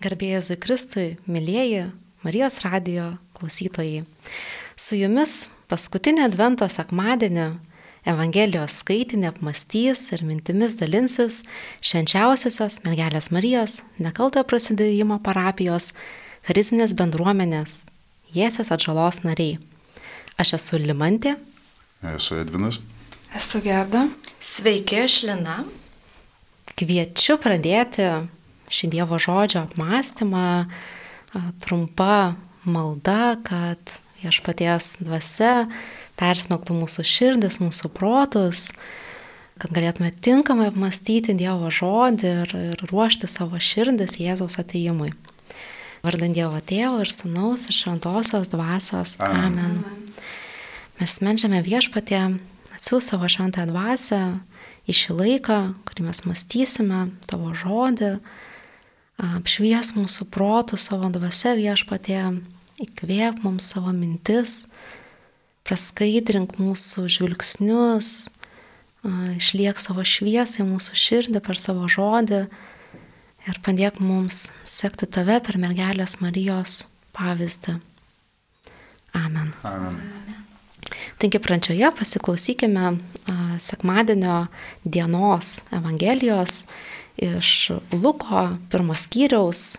Garbėjai Kristui, mėlyjeji Marijos radijo klausytojai. Su jumis paskutinę Advento sekmadienį Evangelijos skaitinį apmastys ir mintimis dalinsis švenčiausiosios mergelės Marijos nekaltojo prasidėjimo parapijos charizminės bendruomenės Jėsės atžalos nariai. Aš esu Limantė. Esu Edvinas. Esu Gerda. Sveiki, aš Lina. Kviečiu pradėti šį Dievo žodžio apmąstymą trumpa malda, kad viešpaties dvasia persmelktų mūsų širdis, mūsų protus, kad galėtume tinkamai apmastyti Dievo žodį ir, ir ruošti savo širdis Jėzaus ateimui. Vardant Dievo Tėvo ir Sūnaus ir Šventosios dvasios. Amen. Amen. Mes menčiame viešpatė, atsiūs savo šventąją dvasę į šį laiką, kurį mes mąstysime, tavo žodį, apšvies mūsų protų savo dvasia viešpatė, įkvėp mums savo mintis, praskaidrink mūsų žvilgsnius, išliek savo šviesą į mūsų širdį per savo žodį ir padėk mums sekti tave per mergelės Marijos pavyzdį. Amen. Amen. Taigi pradžioje pasiklausykime sekmadienio dienos Evangelijos iš Luko pirmos skyriaus,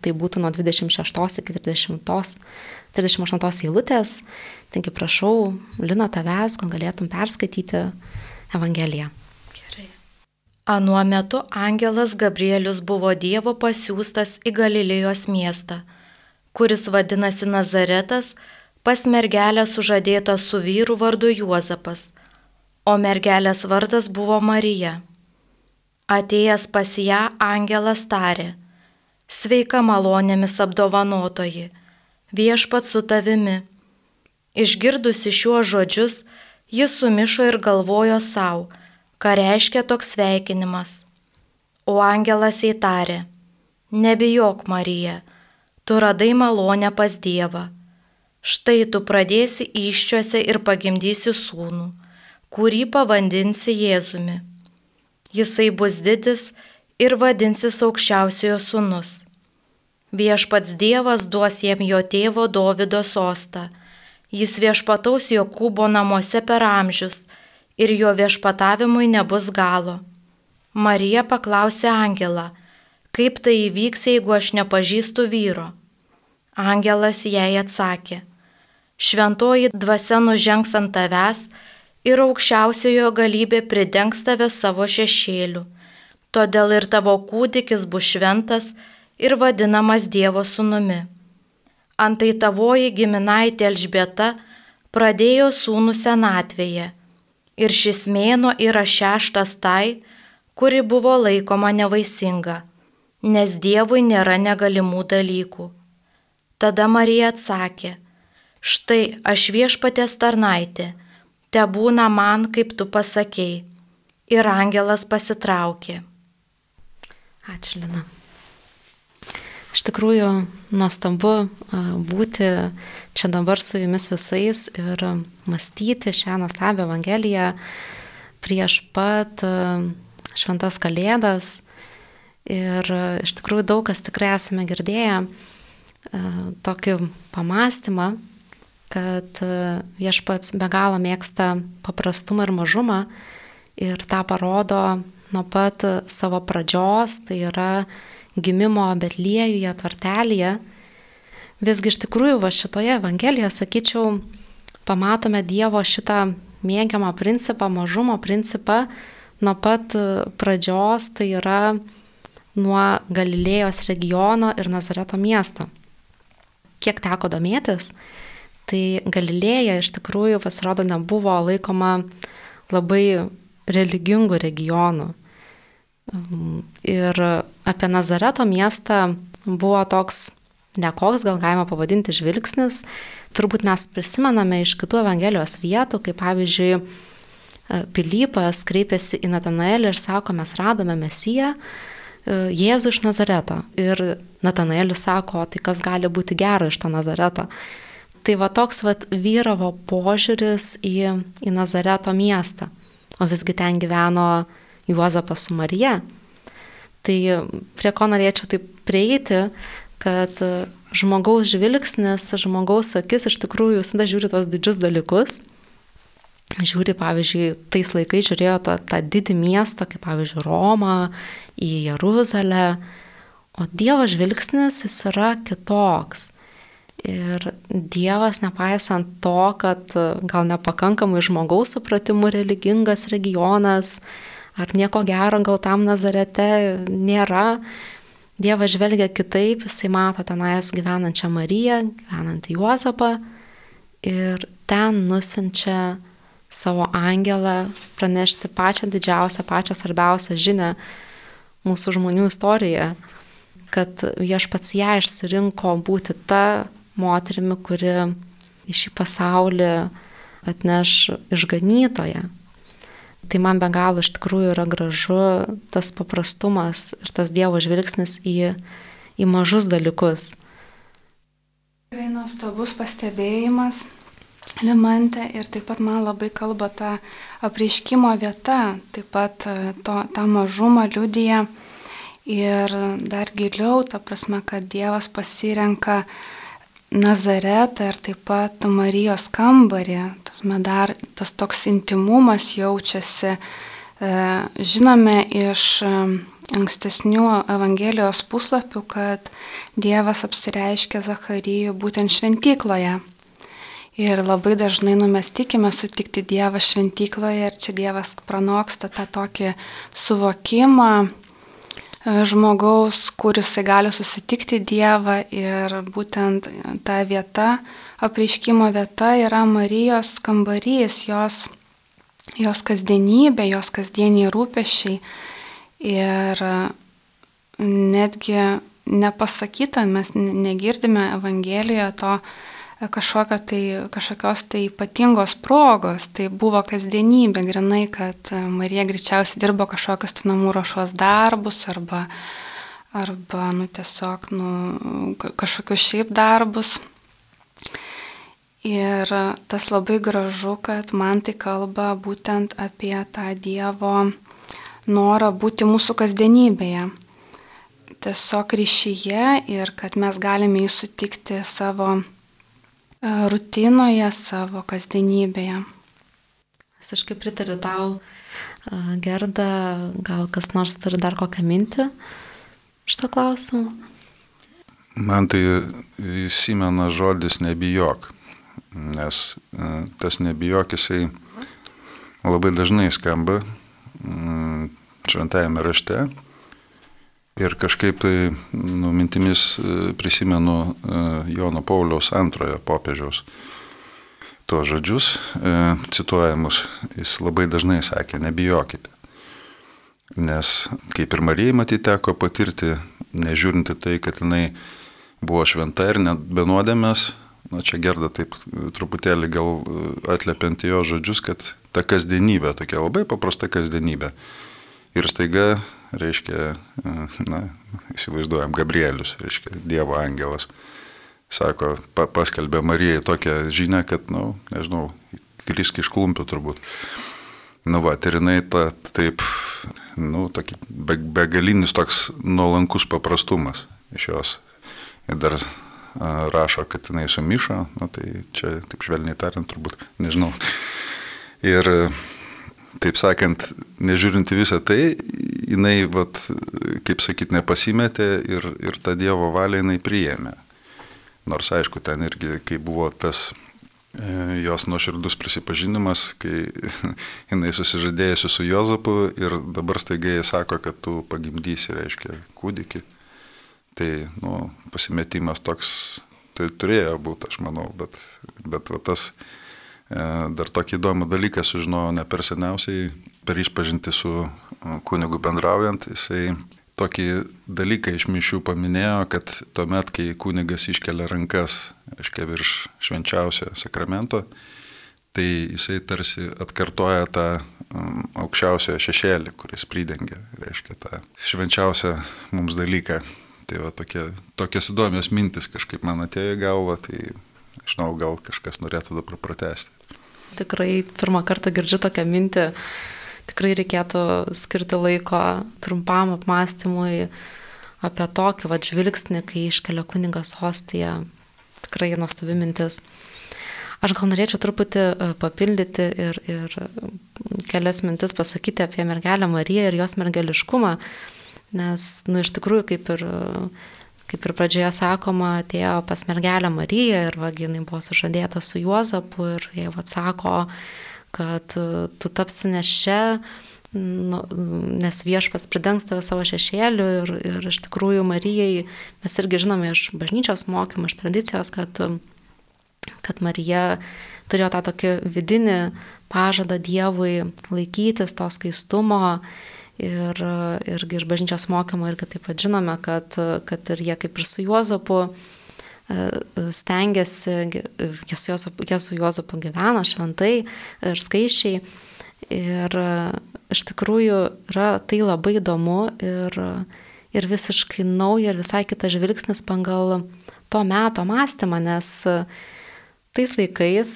tai būtų nuo 26 iki 30, 38 eilutės. Taigi prašau, Lina tavęs, gal galėtum perskaityti Evangeliją. Gerai. Anuo metu angelas Gabrielius buvo Dievo pasiūstas į Galilėjos miestą, kuris vadinasi Nazaretas, pas mergelę sužadėta su vyru vardu Juozapas, o mergelės vardas buvo Marija. Atėjęs pas ją angelas tarė, sveika malonėmis apdovanotoji, viešpat su tavimi. Išgirdusi šiuos žodžius, jis sumišo ir galvojo savo, ką reiškia toks sveikinimas. O angelas įtarė, nebijok Marija, tu radai malonę pas Dievą. Štai tu pradėsi iščiuose ir pagimdysi sūnų, kurį pavadinsi Jėzumi jisai bus didis ir vadinsis aukščiausiojo sunus. Viešpats Dievas duos jam jo tėvo Dovido sostą, jis viešpataus Jokūbo namuose per amžius ir jo viešpatavimui nebus galo. Marija paklausė Angelą, kaip tai įvyks, jeigu aš nepažįstu vyro. Angelas jai atsakė, šventoji dvasia nužengs ant tavęs, ir aukščiausiojo galybė pridengs tave savo šešėliu. Todėl ir tavo kūdikis bus šventas ir vadinamas Dievo sūnumi. Antai tavoji giminaitė Elžbieta pradėjo sūnų senatvėje ir šis mėno yra šeštas tai, kuri buvo laikoma nevaisinga, nes Dievui nėra negalimų dalykų. Tada Marija atsakė, štai aš viešpatės tarnaitė, te būna man, kaip tu pasakėjai. Ir angelas pasitraukė. Ačiū, Lina. Iš tikrųjų, nuostabu būti čia dabar su jumis visais ir mąstyti šią nuostabią Evangeliją prieš pat šventas kalėdas. Ir iš tikrųjų daug kas tikrai esame girdėję tokį pamastymą, kad e, viešpats be galo mėgsta paprastumą ir mažumą ir tą parodo nuo pat savo pradžios, tai yra gimimo Betliejuje, tvartelėje. Visgi iš tikrųjų va šitoje Evangelijoje, sakyčiau, pamatome Dievo šitą mėgiamą principą, mažumo principą nuo pat pradžios, tai yra nuo Galilėjos regiono ir Nazareto miesto. Kiek teko domėtis, Tai Galilėja iš tikrųjų pasirodo nebuvo laikoma labai religingų regionų. Ir apie Nazareto miestą buvo toks nekoks, gal galima pavadinti žvilgsnis. Turbūt mes prisimename iš kitų Evangelijos vietų, kaip pavyzdžiui, Pilypas kreipėsi į Natanaelį ir sako, mes radome Mesiją, Jėzų iš Nazareto. Ir Natanaelis sako, tai kas gali būti gero iš to Nazareto. Tai va toks va vyravo požiūris į, į Nazareto miestą, o visgi ten gyveno Juozapas su Marija. Tai prie ko norėčiau taip prieiti, kad žmogaus žvilgsnis, žmogaus akis iš tikrųjų visada žiūri tos didžius dalykus. Žiūri, pavyzdžiui, tais laikais žiūrėjo tą, tą didį miestą, kaip pavyzdžiui, Romą, į Jeruzalę, o Dievo žvilgsnis jis yra kitoks. Ir Dievas, nepaisant to, kad gal nepakankamai žmogaus supratimų religingas regionas, ar nieko gero gal tam Nazarete nėra, Dievas žvelgia kitaip, jisai mato tenais gyvenančią Mariją, gyvenantį Juozapą ir ten nusinčia savo angelą pranešti pačią didžiausią, pačią svarbiausią žinę mūsų žmonių istorijoje, kad viešpats ją išsirinko būti ta moterimi, kuri į šį pasaulį atneš išganytoje. Tai man be galo iš tikrųjų yra gražu tas paprastumas ir tas Dievo žvilgsnis į, į mažus dalykus. Tikrai nuostabus pastebėjimas, Limante, ir taip pat man labai kalba ta apreiškimo vieta, taip pat e, to, tą mažumą liudyja ir dar giliau, ta prasme, kad Dievas pasirenka Nazaretą ir taip pat Marijos kambarį, dar tas toks intimumas jaučiasi. E, žinome iš e, ankstesnių Evangelijos puslapių, kad Dievas apsireiškia Zacharyjų būtent šventykloje. Ir labai dažnai nu, mes tikime sutikti Dievą šventykloje ir čia Dievas pranoksta tą tokį suvokimą e, žmogaus, kuris gali susitikti Dievą ir būtent ta vieta, apreiškimo vieta yra Marijos kambarys, jos, jos kasdienybė, jos kasdieniai rūpešiai. Ir netgi nepasakyta, mes negirdime Evangelijoje to kažkokio tai, kažkokios tai ypatingos progos, tai buvo kasdienybė, grinai, kad Marija greičiausiai dirbo kažkokius tai namų ruošos darbus arba, arba nu, tiesiog nu, kažkokius šiaip darbus. Ir tas labai gražu, kad man tai kalba būtent apie tą Dievo norą būti mūsų kasdienybėje. Tiesiog ryšyje ir kad mes galime jį sutikti savo e, rutinoje, savo kasdienybėje. Visiškai pritariu tau, e, Gerda, gal kas nors turi dar kokią mintį šito klausimu? Man tai įsimena žodis nebijok nes e, tas nebijok jisai labai dažnai skamba mm, šventajame rašte. Ir kažkaip tai nu, mintimis e, prisimenu e, Jono Pauliaus antrojo popiežiaus tuos žodžius cituojamus. Jis labai dažnai sakė, nebijokite. Nes kaip ir Marijai matyti teko patirti, nežiūrinti tai, kad jinai buvo šventa ir net benuodėmės, na čia gerda taip truputėlį gal e, atliepiant jo žodžius, kad ta kasdienybė, tokia labai paprasta kasdienybė. Ir staiga, reiškia, na, įsivaizduojam, Gabrielius, reiškia, Dievo angelas, sako, pa, paskelbė Marijai tokią žinią, kad, na, nu, nežinau, kriski iš klumpių turbūt. Nu, va, ir jinai ta, taip, nu, tokį be, begalinis toks nuolankus paprastumas iš jos. Ir dar rašo, kad jinai sumišo, nu, tai čia, taip švelniai tariant, turbūt, nežinau. Ir, taip sakant, nežiūrinti visą tai, jinai, vat, kaip sakyt, nepasimetė ir, ir tą Dievo valią jinai priėmė. Nors, aišku, ten irgi, kai buvo tas e, jos nuoširdus prisipažinimas, kai jinai susižadėjusi su Jozapu ir dabar staiga jie sako, kad tu pagimdysi, reiškia, kūdikį. Tai, nu, pasimetimas toks tai turėjo būti, aš manau, bet, bet va, tas dar tokį įdomų dalyką sužinojau ne per seniausiai, per išpažinti su e, kunigu bendraujant, jisai tokį dalyką iš mišių paminėjo, kad tuomet, kai kunigas iškelia rankas, aiškiai, virš švenčiausio sakramento, tai jisai tarsi atkartoja tą um, aukščiausiojo šešėlį, kuris pridengia, reiškia, tą švenčiausią mums dalyką. Tai va tokie, tokios įdomios mintis kažkaip man atėjo į galvą, tai žinau, gal kažkas norėtų dabar pratesti. Tikrai pirmą kartą girdžiu tokią mintį, tikrai reikėtų skirti laiko trumpam apmąstymui apie tokį va žvilgsnį, kai iškelia kuningas hostiją. Tikrai nuostabi mintis. Aš gal norėčiau truputį e, papildyti ir, ir kelias mintis pasakyti apie mergelę Mariją ir jos mergeliškumą, nes, nu, iš tikrųjų, kaip ir, kaip ir pradžioje sakoma, atėjo pas mergelę Mariją ir, va, jinai buvo sužadėta su Juozapu ir jie atsako, kad tu tapsi nešia, nu, nes viešpas pridengs tave savo šešėliu ir, ir iš tikrųjų Marijai, mes irgi žinome iš bažnyčios mokymų, iš tradicijos, kad, kad Marija turėjo tą tokį vidinį pažadą Dievui laikytis to skaistumo ir, irgi iš bažnyčios mokymo irgi taip pat žinome, kad, kad ir jie kaip ir su Juozapu stengiasi, jie su Juozapu, jie su Juozapu gyveno šventai ir skaičiai. Ir iš tikrųjų yra tai labai įdomu ir, ir visiškai nauja ir visai kitas žvilgsnis pagal to meto mąstymą, nes tais laikais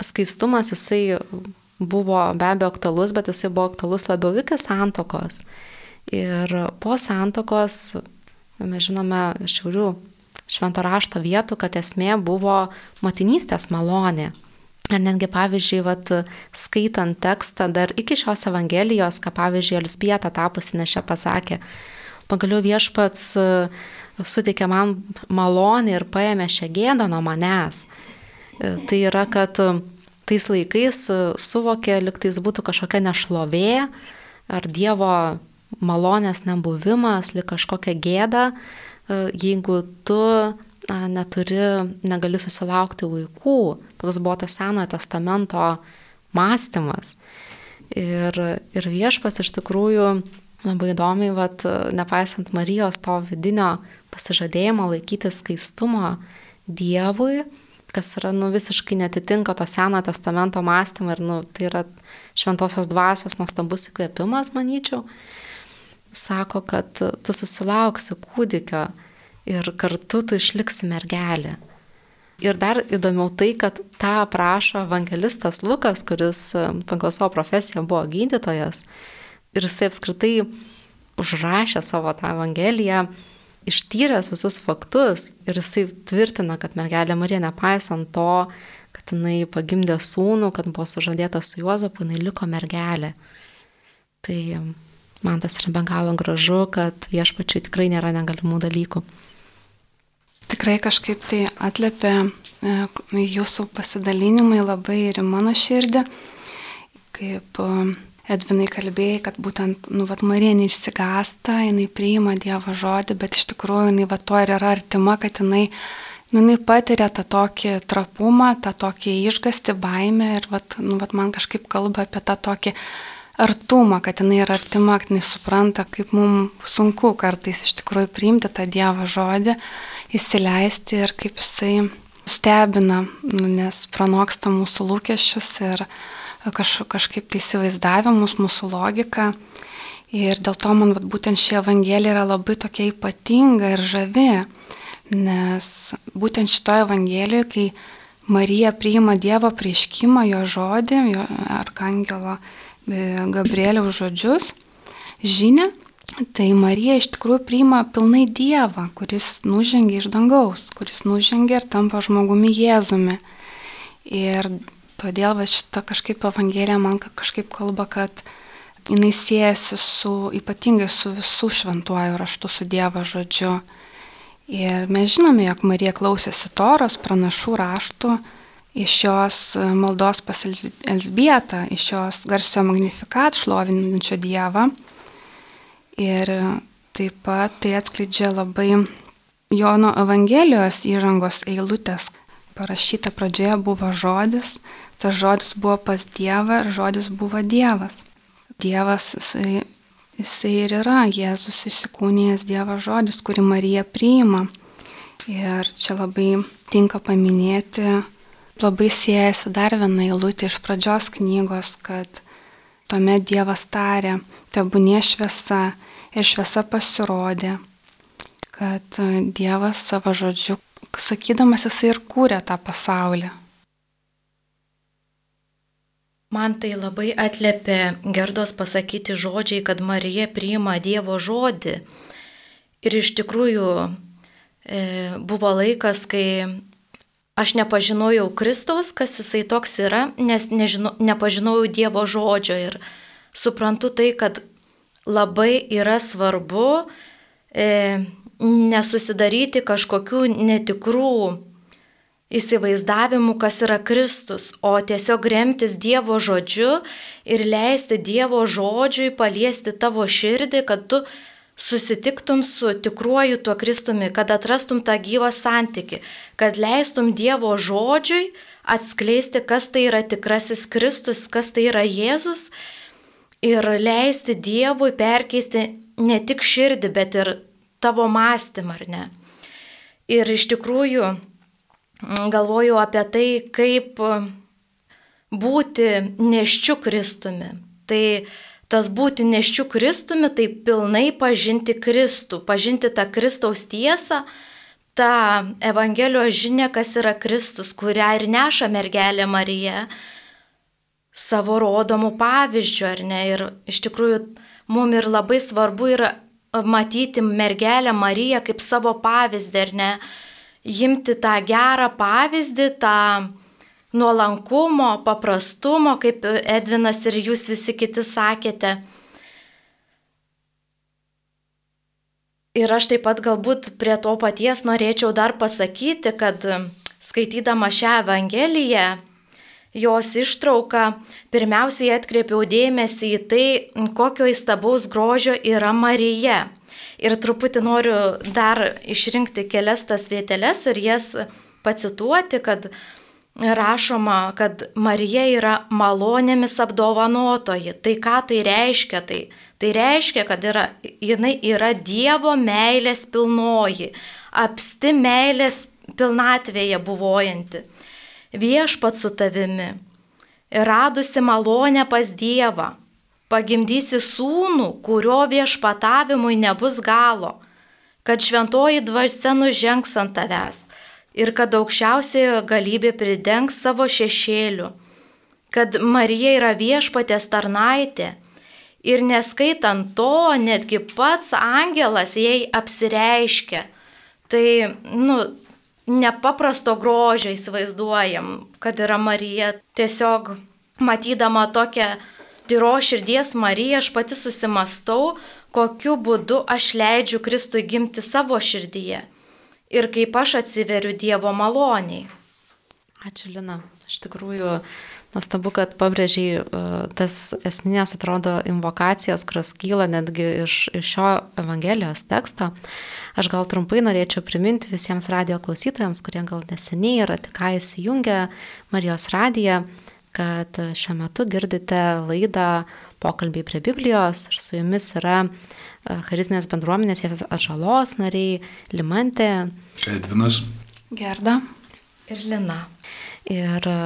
skaistumas jisai buvo be abejo aktualus, bet jisai buvo aktualus labiau iki santokos. Ir po santokos, mes žinome, šiaurių švento rašto vietų, kad esmė buvo motinystės malonė. Ir netgi, pavyzdžiui, vat, skaitant tekstą dar iki šios Evangelijos, ką, pavyzdžiui, Elsbieta tapusi nešia pasakė, pagaliau viešpats e, suteikė man malonį ir paėmė šią gėdą nuo manęs. E, tai yra, kad tais laikais suvokė, liktais būtų kažkokia nešlovė ar Dievo malonės nebuvimas, lik kažkokia gėda, jeigu tu neturi, negali susilaukti vaikų. Toks buvo tas Senojo testamento mąstymas. Ir, ir viešpas iš tikrųjų labai įdomiai, vat, nepaisant Marijos to vidinio pasižadėjimo laikytis skaistumo Dievui, kas yra nu, visiškai netitinka to Senojo testamento mąstymo ir nu, tai yra šventosios dvasios nuostabus įkvėpimas, manyčiau, sako, kad tu susilauksi kūdikio ir kartu tu išliksi mergelė. Ir dar įdomiau tai, kad tą aprašo evangelistas Lukas, kuris e, pagal savo profesiją buvo gydytojas. Ir jisai apskritai užrašė savo tą evangeliją, ištyręs visus faktus. Ir jisai tvirtina, kad mergelė Marija, nepaisant to, kad jinai pagimdė sūnų, kad buvo sužadėta su Juozapu, jinai liko mergelė. Tai man tas yra be galo gražu, kad viešpačiui tikrai nėra negalimų dalykų tikrai kažkaip tai atlėpė e, jūsų pasidalinimai labai ir mano širdį, kaip e, Edvinai kalbėjai, kad būtent, nu, vat Marija neišsigasta, jinai priima Dievo žodį, bet iš tikrųjų jinai va to ir yra artima, kad jinai, nu, jinai patiria tą tokį trapumą, tą tokį išgasti baimę ir vat, nu, vat man kažkaip kalba apie tą tokį artumą, kad jinai yra artima, kad jinai supranta, kaip mums sunku kartais iš tikrųjų priimti tą Dievo žodį įsileisti ir kaip jisai stebina, nu, nes pranoksta mūsų lūkesčius ir kaž, kažkaip tai įsivaizdavimus, mūsų logiką. Ir dėl to man vat, būtent ši evangelija yra labai tokia ypatinga ir žavi, nes būtent šitoje evangelijoje, kai Marija priima Dievo prieškimą, jo žodį, jo arkangelo e, Gabrieliaus žodžius, žinia, Tai Marija iš tikrųjų priima pilnai Dievą, kuris nužengia iš dangaus, kuris nužengia ir tampa žmogumi Jėzumi. Ir todėl va šita kažkaip Evangelija man kažkaip kalba, kad jinai siejasi su, ypatingai su visų šventuoju raštu, su Dievo žodžiu. Ir mes žinome, jog Marija klausėsi Toros pranašų raštų iš jos maldos pas Elsbietą, iš jos garsio magnifikat šlovinančio Dievą. Ir taip pat tai atskleidžia labai Jono Evangelijos įžangos eilutės. Parašyta pradžioje buvo žodis, tas žodis buvo pas Dievą ir žodis buvo Dievas. Dievas jisai, jisai ir yra Jėzus įsikūnijęs Dievo žodis, kurį Marija priima. Ir čia labai tinka paminėti, labai siejasi dar viena eilutė iš pradžios knygos, kad tuomet Dievas tarė, tebūnie šviesa ir šviesa pasirodė, kad Dievas savo žodžiu, sakydamas jisai ir kūrė tą pasaulį. Man tai labai atlėpė Gerdos pasakyti žodžiai, kad Marija priima Dievo žodį. Ir iš tikrųjų e, buvo laikas, kai aš nepažinojau Kristaus, kas jisai toks yra, nes nežino, nepažinojau Dievo žodžio ir suprantu tai, kad labai yra svarbu e, nesusidaryti kažkokių netikrų įsivaizdavimų, kas yra Kristus, o tiesiog remtis Dievo žodžiu ir leisti Dievo žodžiui paliesti tavo širdį, kad tu susitiktum su tikruoju tuo Kristumi, kad atrastum tą gyvą santyki, kad leistum Dievo žodžiui atskleisti, kas tai yra tikrasis Kristus, kas tai yra Jėzus ir leisti Dievui perkeisti ne tik širdį, bet ir tavo mąstymą, ar ne. Ir iš tikrųjų, galvoju apie tai, kaip būti neščiu Kristumi. Tai tas būti neščiu Kristumi, tai pilnai pažinti Kristų, pažinti tą Kristaus tiesą, tą Evangelijos žinę, kas yra Kristus, kurią ir neša mergelė Marija savo rodomų pavyzdžių, ar ne? Ir iš tikrųjų mums ir labai svarbu yra matyti mergelę Mariją kaip savo pavyzdį, ar ne? Imti tą gerą pavyzdį, tą nuolankumo, paprastumo, kaip Edvinas ir jūs visi kiti sakėte. Ir aš taip pat galbūt prie to paties norėčiau dar pasakyti, kad skaitydama šią Evangeliją, jos ištrauką, pirmiausiai atkreipiau dėmesį į tai, kokio įstabaus grožio yra Marija. Ir truputį noriu dar išrinkti kelias tas vieteles ir jas pacituoti, kad rašoma, kad Marija yra malonėmis apdovanotoji. Tai ką tai reiškia? Tai, tai reiškia, kad yra, jinai yra Dievo meilės pilnoji, apsti meilės pilnatvėje buvojanti, viešpat su tavimi, radusi malonę pas Dievą pagimdysi sūnų, kurio viešpatavimui nebus galo, kad šventoji dvasia nužengs ant tavęs ir kad aukščiausiojo galybė pridengs savo šešėliu, kad Marija yra viešpatės tarnaitė ir neskaitant to, netgi pats angelas jai apsireiškia. Tai, nu, nepaprasto grožio įsivaizduojam, kad yra Marija. Tiesiog matydama tokią tyro širdies Marija aš pati susimastau, kokiu būdu aš leidžiu Kristui gimti savo širdyje ir kaip aš atsiveriu Dievo maloniai. Ačiū, Lina. Iš tikrųjų, nuostabu, kad pabrėžiai e, tas esminės, atrodo, invokacijos, kurios kyla netgi iš, iš šio Evangelijos teksto. Aš gal trumpai norėčiau priminti visiems radio klausytojams, kurie gal neseniai yra tik įsijungę Marijos radiją, kad šiuo metu girdite laidą pokalbiai prie Biblijos ir su jumis yra e, charizminės bendruomenės Jėzus atžalos nariai Limantė, Edvinas, Gerda ir Lina. Ir e,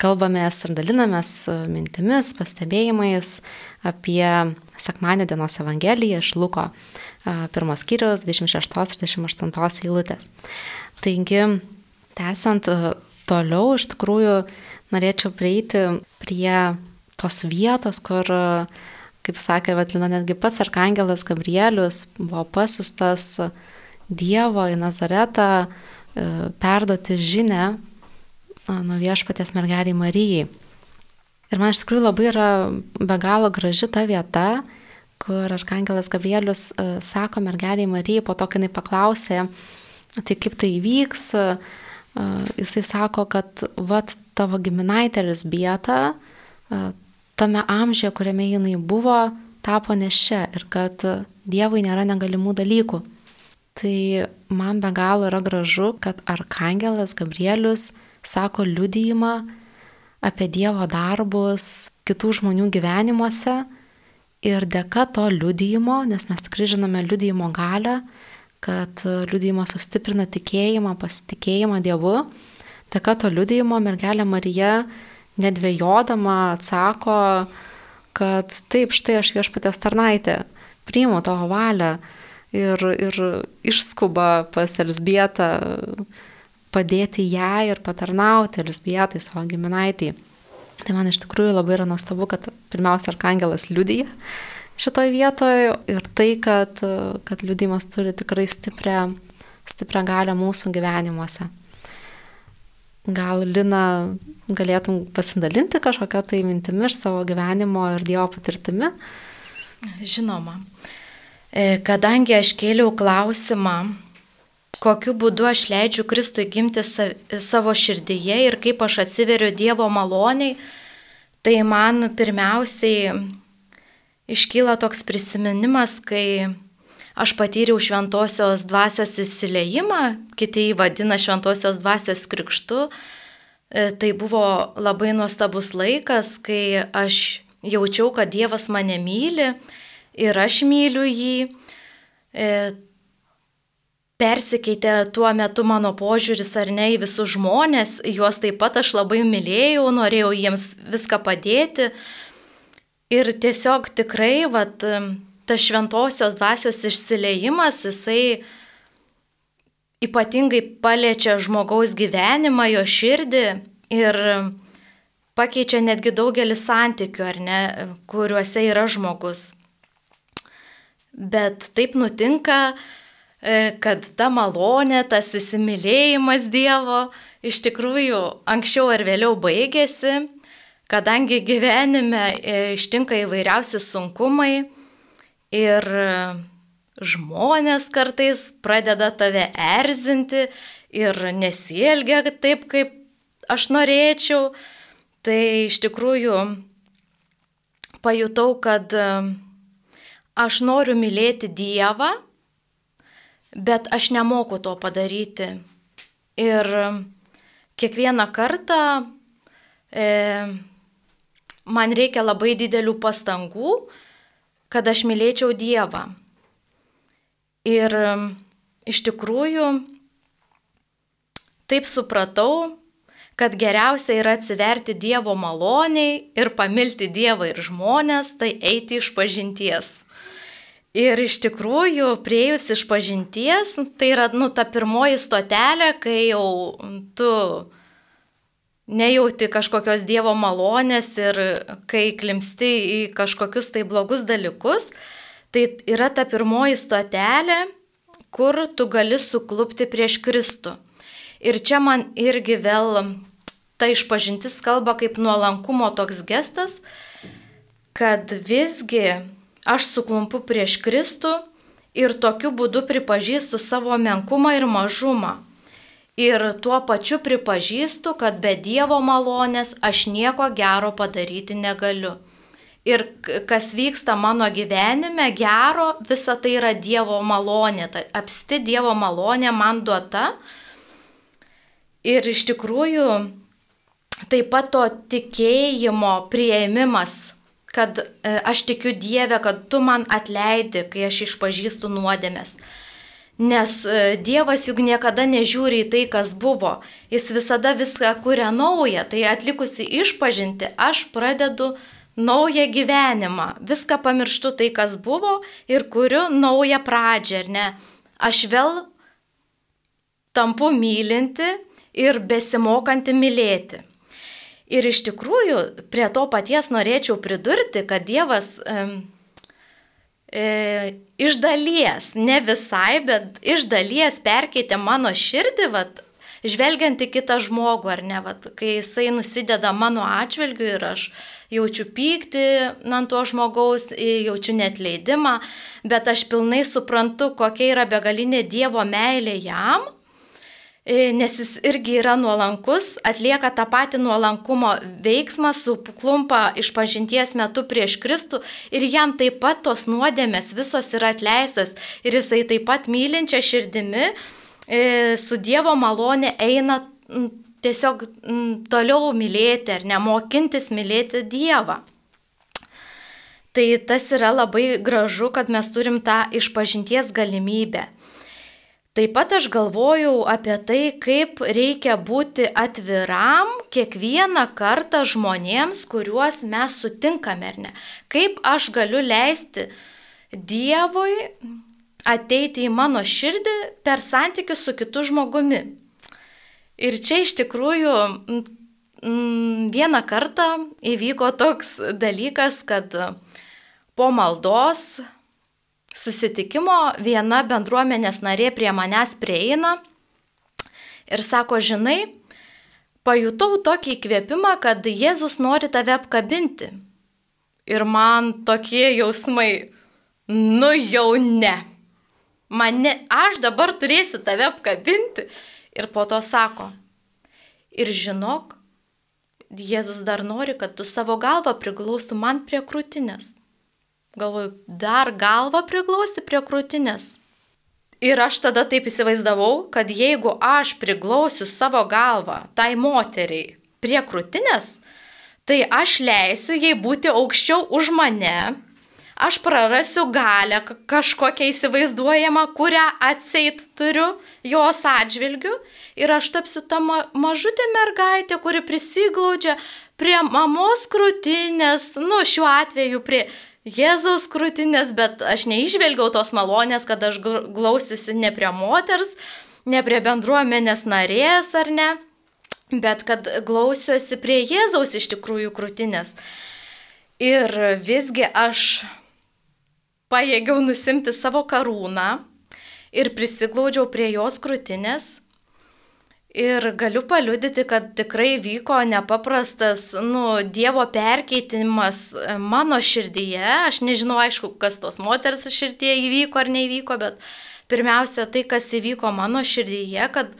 kalbamės ir dalinamės mintimis, pastebėjimais apie sekmanio dienos Evangeliją iš Luko e, pirmos skyriaus 26-28 eilutės. Taigi, tęsiant toliau, iš tikrųjų, norėčiau prieiti prie tos vietos, kur, kaip sakė Vatlina, netgi pats arkangelas Gabrielius buvo pasustas Dievo į Nazaretą e, perduoti žinę nuo viešpatės mergeliai Marijai. Ir man iš tikrųjų labai yra be galo graži ta vieta, kur arkangelas Gabrielius e, sako mergeliai Marijai, po to, kai jinai paklausė, tai kaip tai įvyks, jisai sako, kad vat tavo giminaitė Lisbieta tame amžiuje, kuriame jinai buvo, tapo nešia ir kad Dievui nėra negalimų dalykų. Tai man be galo yra gražu, kad Arkangelas Gabrielius sako liudijimą apie Dievo darbus kitų žmonių gyvenimuose ir dėka to liudijimo, nes mes tikrai žinome liudijimo galę, kad liudijimas sustiprina tikėjimą, pasitikėjimą Dievu. Dėka to liudijimo mergelė Marija nedvėjodama atsako, kad taip, štai aš viešpatės tarnaitė, priimu tavo valią ir, ir išskuba pas Elsbietą padėti ją ir patarnauti Elsbietai savo giminaitai. Tai man iš tikrųjų labai yra nuostabu, kad pirmiausia, Arkangelas liudyja šitoje vietoje ir tai, kad, kad liūdimas turi tikrai stiprią, stiprią galę mūsų gyvenimuose. Gal Lina galėtum pasidalinti kažkokią tai mintimi iš savo gyvenimo ir Dievo patirtimi? Žinoma. E, kadangi aš kėliau klausimą, kokiu būdu aš leidžiu Kristui gimti savo širdyje ir kaip aš atsiveriu Dievo maloniai, tai man pirmiausiai iškyla toks prisiminimas, kai aš patyriau šventosios dvasios įsileimą, kiti jį vadina šventosios dvasios krikštu. E, tai buvo labai nuostabus laikas, kai aš jaučiau, kad Dievas mane myli ir aš myliu jį. E, persikeitė tuo metu mano požiūris ar ne į visus žmonės, juos taip pat aš labai mylėjau, norėjau jiems viską padėti. Ir tiesiog tikrai, vat, tas šventosios dvasios išsileimas, jisai ypatingai paliečia žmogaus gyvenimą, jo širdį ir pakeičia netgi daugelį santykių, ar ne, kuriuose yra žmogus. Bet taip nutinka, e, kad ta malonė, tas įsimylėjimas Dievo iš tikrųjų anksčiau ar vėliau baigėsi, kadangi gyvenime e, ištinka įvairiausi sunkumai ir žmonės kartais pradeda tave erzinti ir nesielgia taip, kaip aš norėčiau, tai iš tikrųjų pajutau, kad e, aš noriu mylėti Dievą, bet aš nemoku to padaryti. Ir kiekvieną kartą e, man reikia labai didelių pastangų, kad aš mylėčiau Dievą. Ir iš tikrųjų taip supratau, kad geriausia yra atsiverti Dievo maloniai ir pamilti Dievą ir žmonės, tai eiti iš pažinties. Ir iš tikrųjų, prieėjus iš pažinties, tai yra, nu, ta pirmoji stotelė, kai jau tu nejauti kažkokios Dievo malonės ir kai klimsti į kažkokius tai blogus dalykus, tai yra ta pirmoji stotelė, kur tu gali suklupti prieš Kristų. Ir čia man irgi vėl ta išpažintis kalba kaip nuolankumo toks gestas, kad visgi aš suklumpu prieš Kristų ir tokiu būdu pripažįstu savo menkumą ir mažumą. Ir tuo pačiu pripažįstu, kad be Dievo malonės aš nieko gero padaryti negaliu. Ir kas vyksta mano gyvenime gero, visa tai yra Dievo malonė. Tai apsti Dievo malonė man duota, Ir iš tikrųjų taip pat to tikėjimo prieimimas, kad e, aš tikiu Dievę, kad tu man atleidi, kai aš išpažįstu nuodėmės. Nes e, Dievas juk niekada nežiūri į tai, kas buvo. Jis visada viską kuria naują. Tai atlikusi išpažinti, aš pradedu naują gyvenimą. Viską pamirštu tai, kas buvo ir kuriu naują pradžią, ar ne? Aš vėl tampu mylinti ir besimokanti mylėti. Ir iš tikrųjų prie to paties norėčiau pridurti, kad Dievas e, e, iš dalies, ne visai, bet iš dalies perkeitė mano širdį, vat, žvelgiant į kitą žmogų, ar ne, vat, kai jisai nusideda mano atžvilgiu ir aš jaučiu pyktį ant to žmogaus, jaučiu net leidimą, bet aš pilnai suprantu, kokia yra begalinė Dievo meilė jam nes jis irgi yra nuolankus, atlieka tą patį nuolankumo veiksmą, suklumpa iš pažinties metu prieš Kristų ir jam taip pat tos nuodėmės visos yra atleistos ir jisai taip pat mylinčia širdimi e, su Dievo malonė eina tiesiog toliau mylėti ar nemokintis mylėti Dievą. Tai tas yra labai gražu, kad mes turim tą išpažinties galimybę. Taip pat aš galvojau apie tai, kaip reikia būti atviram kiekvieną kartą žmonėms, kuriuos mes sutinkame ar ne. Kaip aš galiu leisti Dievui ateiti į mano širdį per santykius su kitu žmogumi. Ir čia iš tikrųjų vieną kartą įvyko toks dalykas, kad po maldos susitikimo viena bendruomenės narė prie manęs prieina ir sako, žinai, pajutau tokį įkvėpimą, kad Jėzus nori tave apkabinti. Ir man tokie jausmai, nu jau ne. Mane, aš dabar turėsiu tave apkabinti. Ir po to sako, ir žinok, Jėzus dar nori, kad tu savo galvą priglaustų man prie krūtinės. Galvoju, dar galvą priglausti prie krūtinės. Ir aš tada taip įsivaizdavau, kad jeigu aš priglausiu savo galvą tai moteriai prie krūtinės, tai aš leisiu jai būti aukščiau už mane, aš prarasiu galę kažkokią įsivaizduojamą, kurią atseit turiu jos atžvilgiu ir aš tapsiu ta ma mažutė mergaitė, kuri prisiglaudžia prie mamos krūtinės, nu šiuo atveju prie Jėzaus krūtinės, bet aš neižvelgiau tos malonės, kad aš glausiusi ne prie moters, ne prie bendruomenės narės ar ne, bet kad glausiuosi prie Jėzaus iš tikrųjų krūtinės. Ir visgi aš pajėgiau nusimti savo karūną ir prisiglaudžiau prie jos krūtinės Ir galiu paliudyti, kad tikrai vyko nepaprastas, nu, Dievo perkeitimas e, mano širdyje. Aš nežinau, aišku, kas tos moters širdyje įvyko ar neįvyko, bet pirmiausia tai, kas įvyko mano širdyje, kad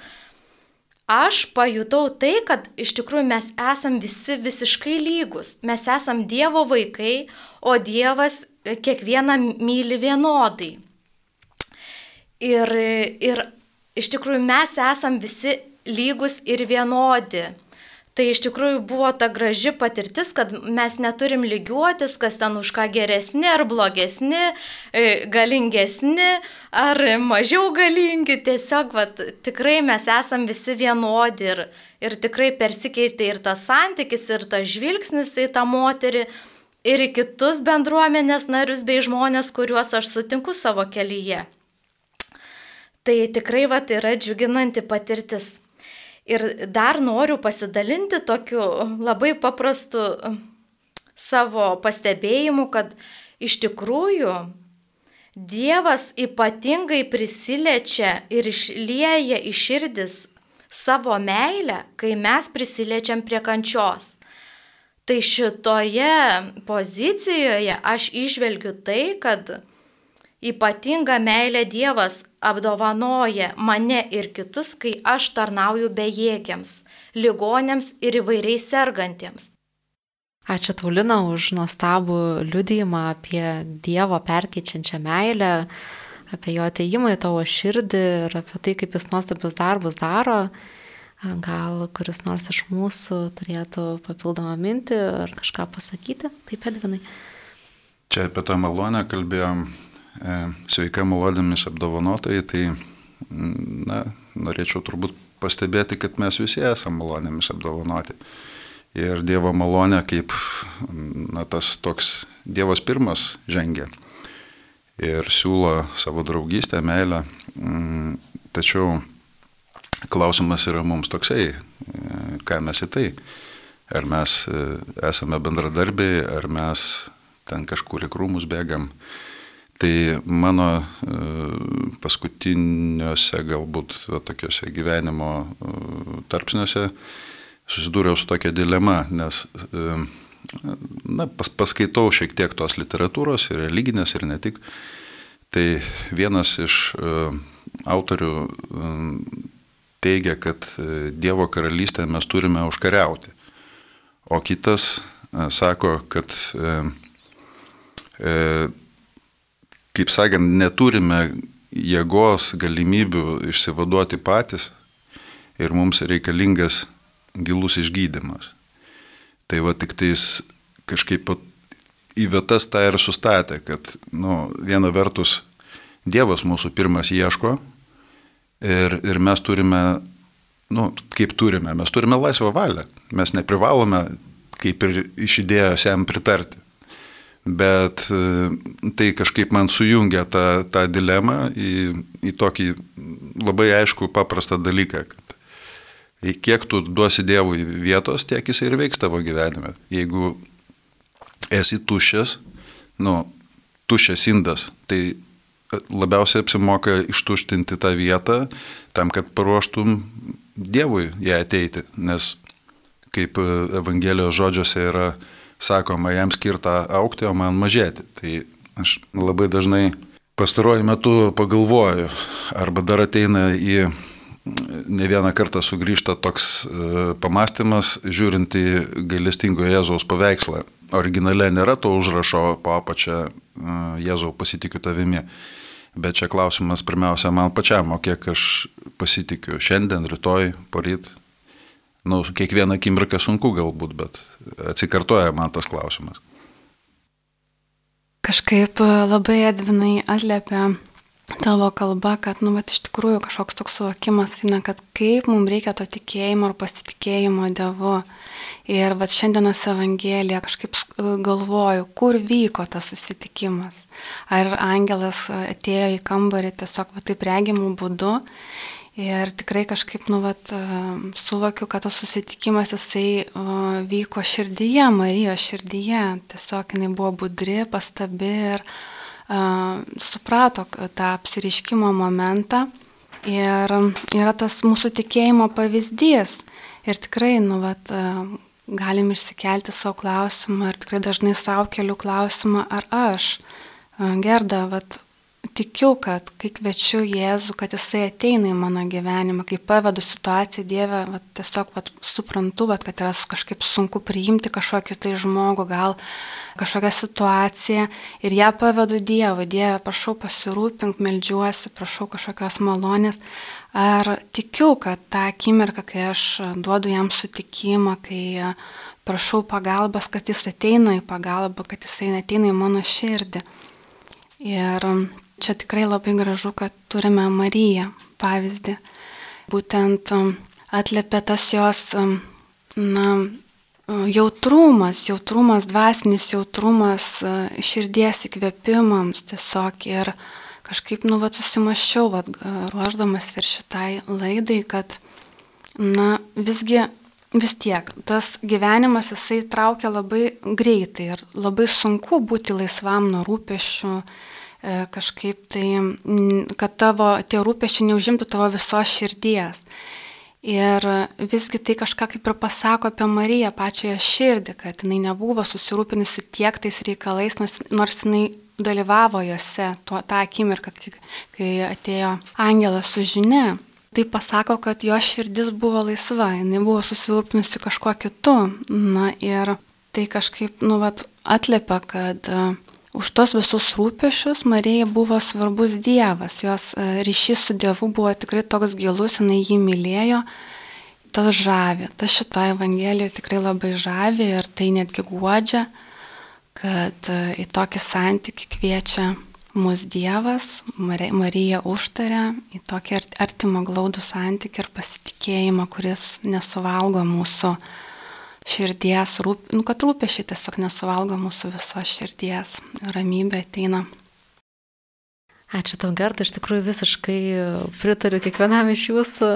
aš pajutau tai, kad iš tikrųjų mes esam visi visiškai lygus. Mes esam Dievo vaikai, o Dievas kiekvieną myli vienodai. Ir, ir iš tikrųjų mes esam visi lygus ir vienodi. Tai iš tikrųjų buvo ta graži patirtis, kad mes neturim lygiuotis, kas ten už ką geresni ar blogesni, e, galingesni ar mažiau galingi. Tiesiog vat, tikrai mes esam visi vienodi ir, ir tikrai persikeitė ir tas santykis, ir tas žvilgsnis į tą moterį, ir į kitus bendruomenės narius bei žmonės, kuriuos aš sutinku savo kelyje. Tai tikrai vat, yra džiuginanti patirtis. Ir dar noriu pasidalinti tokiu labai paprastu savo pastebėjimu, kad iš tikrųjų Dievas ypatingai prisiliečia ir išlieja į širdis savo meilę, kai mes prisiliečiam prie kančios. Tai šitoje pozicijoje aš išvelgiu tai, kad ypatinga meilė Dievas apdovanoja mane ir kitus, kai aš tarnauju bejėgiams, ligonėms ir įvairiai sergantiems. Ačiū Taulina už nuostabų liudijimą apie Dievo perkeičiančią meilę, apie jo ateimą į tavo širdį ir apie tai, kaip jis nuostabius darbus daro. Gal kuris nors iš mūsų turėtų papildomą mintį ar kažką pasakyti? Taip, Edvinai. Čia apie tą malonę kalbėjom sveika malodėmis apdovanotojai, tai na, norėčiau turbūt pastebėti, kad mes visi esame malonėmis apdovanoti. Ir Dievo malonė kaip na, tas toks Dievas pirmas žengia ir siūlo savo draugystę, meilę. Mm, tačiau klausimas yra mums toksai, e, ką mes į tai. Ar mes e, esame bendradarbiai, ar mes ten kažkur į krūmus bėgam. Tai mano e, paskutiniuose galbūt va, tokiuose gyvenimo e, tarpsniuose susidūriau su tokia dilema, nes e, na, pas, paskaitau šiek tiek tos literatūros ir religinės ir ne tik. Tai vienas iš autorių teigia, kad Dievo karalystę mes turime užkariauti, o kitas sako, kad kaip sakant, neturime jėgos, galimybių išsivaduoti patys ir mums reikalingas gilus išgydymas. Tai va tik tais kažkaip į vietas tą ir sustatė, kad nu, viena vertus Dievas mūsų pirmas ieško ir, ir mes turime, nu, kaip turime, mes turime laisvą valią, mes neprivalome kaip ir iš idėjos jam pritarti bet e, tai kažkaip man sujungia tą, tą dilemą į, į tokį labai aišku paprastą dalyką, kad kiek tu duosi Dievui vietos, tiek jis ir veiks tavo gyvenime. Jeigu esi tuščias, nu, tuščias indas. Tai labiausiai apsimoka ištuštinti tą vietą tam, kad paruoštum Dievui ją ateiti, nes kaip Evangelijos žodžiuose yra sakoma, jam skirta aukti, o man mažėti. Tai aš labai dažnai pastaruoju metu pagalvoju, arba dar ateina į ne vieną kartą sugrįžta toks e, pamastymas, žiūrint į gailestingo Jėzaus paveikslą. Originale nėra to užrašo po apačią e, Jėzau pasitikiu tavimi. Bet čia klausimas pirmiausia man pačiam, o kiek aš pasitikiu šiandien, rytoj, poryt. Nu, kiekvieną akimirką sunku galbūt, bet atsikartoja man tas klausimas. Kažkaip labai Edvinai atliepia tavo kalba, kad, nu, bet iš tikrųjų kažkoks toks suvokimas eina, kad kaip mums reikia to tikėjimo ir pasitikėjimo Dievu. Ir va šiandienos Evangelija kažkaip galvoju, kur vyko tas susitikimas. Ar angelas atėjo į kambarį tiesiog va taip regimų būdu. Ir tikrai kažkaip, nu, vat, suvokiu, kad tas susitikimas jisai vyko širdyje, Marijos širdyje. Tiesiog jinai buvo budri, pastabi ir suprato tą apsiriškimo momentą ir yra tas mūsų tikėjimo pavyzdys. Ir tikrai, nu, vat, galim išsikelti savo klausimą ir tikrai dažnai savo keliu klausimą, ar aš, Gerda, vat, tikiu, kad kai kviečiu Jėzų, kad Jisai ateina į mano gyvenimą, kai pavedu situaciją Dievę, vat, tiesiog vat, suprantu, vat, kad yra kažkaip sunku priimti kažkokį tai žmogų, gal kažkokią situaciją ir ją pavedu Dievui. Dieve, prašau pasirūpink, melžiuosi, prašau kažkokios malonės. Ar tikiu, kad tą akimirką, kai aš duodu jam sutikimą, kai prašau pagalbos, kad jis ateina į pagalbą, kad jis ateina į mano širdį. Ir čia tikrai labai gražu, kad turime Mariją pavyzdį. Būtent um, atliepia tas jos um, na, jautrumas, jautrumas, dvasinis jautrumas uh, širdies įkvėpimams tiesiog ir kažkaip nu vat susimaščiau, vat, ruoždamas ir šitai laidai, kad na visgi vis tiek tas gyvenimas jisai traukia labai greitai ir labai sunku būti laisvam nuo rūpešių, kažkaip tai, kad tavo tie rūpešiai neužimtų tavo visos širdies. Ir visgi tai kažką kaip ir pasako apie Mariją pačią širdį, kad jinai nebuvo susirūpinusi tiek tais reikalais, nors, nors jinai dalyvavo juose tuo, tą akimirką, kai, atėjo angelas su žinia. Tai pasako, kad jo širdis buvo laisva, jinai buvo susirūpinusi kažkuo kitu. Na ir tai kažkaip, nu, vat, atlepia, kad uh, Už tos visus rūpešius Marijai buvo svarbus Dievas, jos e, ryšys su Dievu buvo tikrai toks gilus, jinai jį mylėjo, tas žavi, tas šitoje Evangelijoje tikrai labai žavi ir tai netgi guodžia, kad e, į tokį santykių kviečia mus Dievas, Marija užtarė į tokį artimą glaudų santykių ir pasitikėjimą, kuris nesuvalgo mūsų širdies, rūp, nu, kad rūpešiai tiesiog nesuvalgo mūsų visos širdies, ramybė ateina. Ačiū tau, Gerta, iš tikrųjų visiškai pritariu kiekvienam iš jūsų,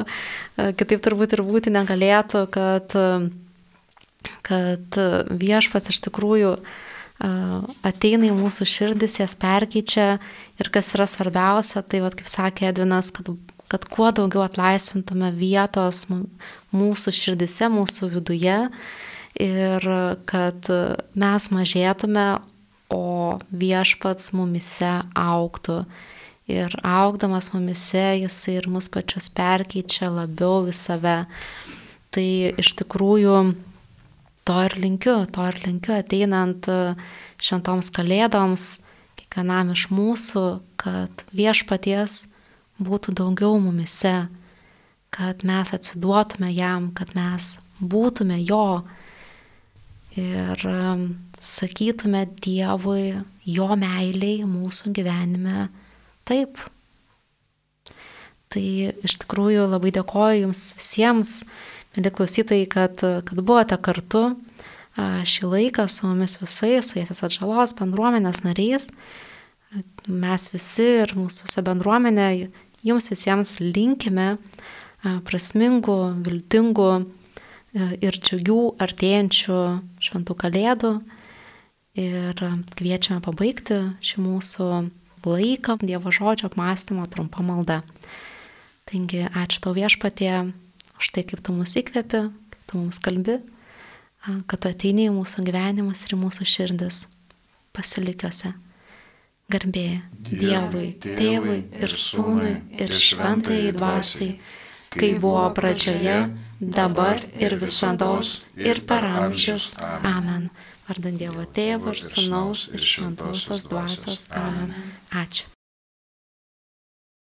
kitaip turbūt ir būti negalėtų, kad, kad viešpats iš tikrųjų ateina į mūsų širdis, jas perkeičia. Ir kas yra svarbiausia, tai, vat, kaip sakė Edvinas, kad kad kuo daugiau atlaisvintume vietos mūsų širdise, mūsų viduje ir kad mes mažėtume, o viešpats mumise auktų. Ir augdamas mumise jisai ir mus pačius perkeičia labiau į save. Tai iš tikrųjų to ir linkiu, to ir linkiu ateinant šventoms kalėdoms, kiekvienam iš mūsų, kad viešpaties būtų daugiau mumise, kad mes atsiduotume jam, kad mes būtume jo ir um, sakytume Dievui, jo meiliai mūsų gyvenime taip. Tai iš tikrųjų labai dėkoju Jums visiems, mėly klausytojai, kad, kad buvote kartu šį laiką su mumis visais, su Jėzus atžalos bendruomenės nariais. Mes visi ir mūsų visa bendruomenė jums visiems linkime prasmingų, viltingų ir džiugių artėjančių šventų kalėdų ir kviečiame pabaigti šį mūsų laiką Dievo žodžio apmąstymo trumpą maldą. Taigi ačiū tau viešpatie už tai, kaip tu mus įkvepi, kaip tu mums kalbi, kad tu ateini į mūsų gyvenimus ir į mūsų širdis pasilikiuose. Garbė Dievui, Tėvui ir Sūnui ir Šventai Dvasiai, kai buvo pradžioje, dabar ir visada ir per amžius. Amen. Vardant Dievo Tėvo ir Sūnaus ir Šventosios Dvasios. Amen. Ačiū.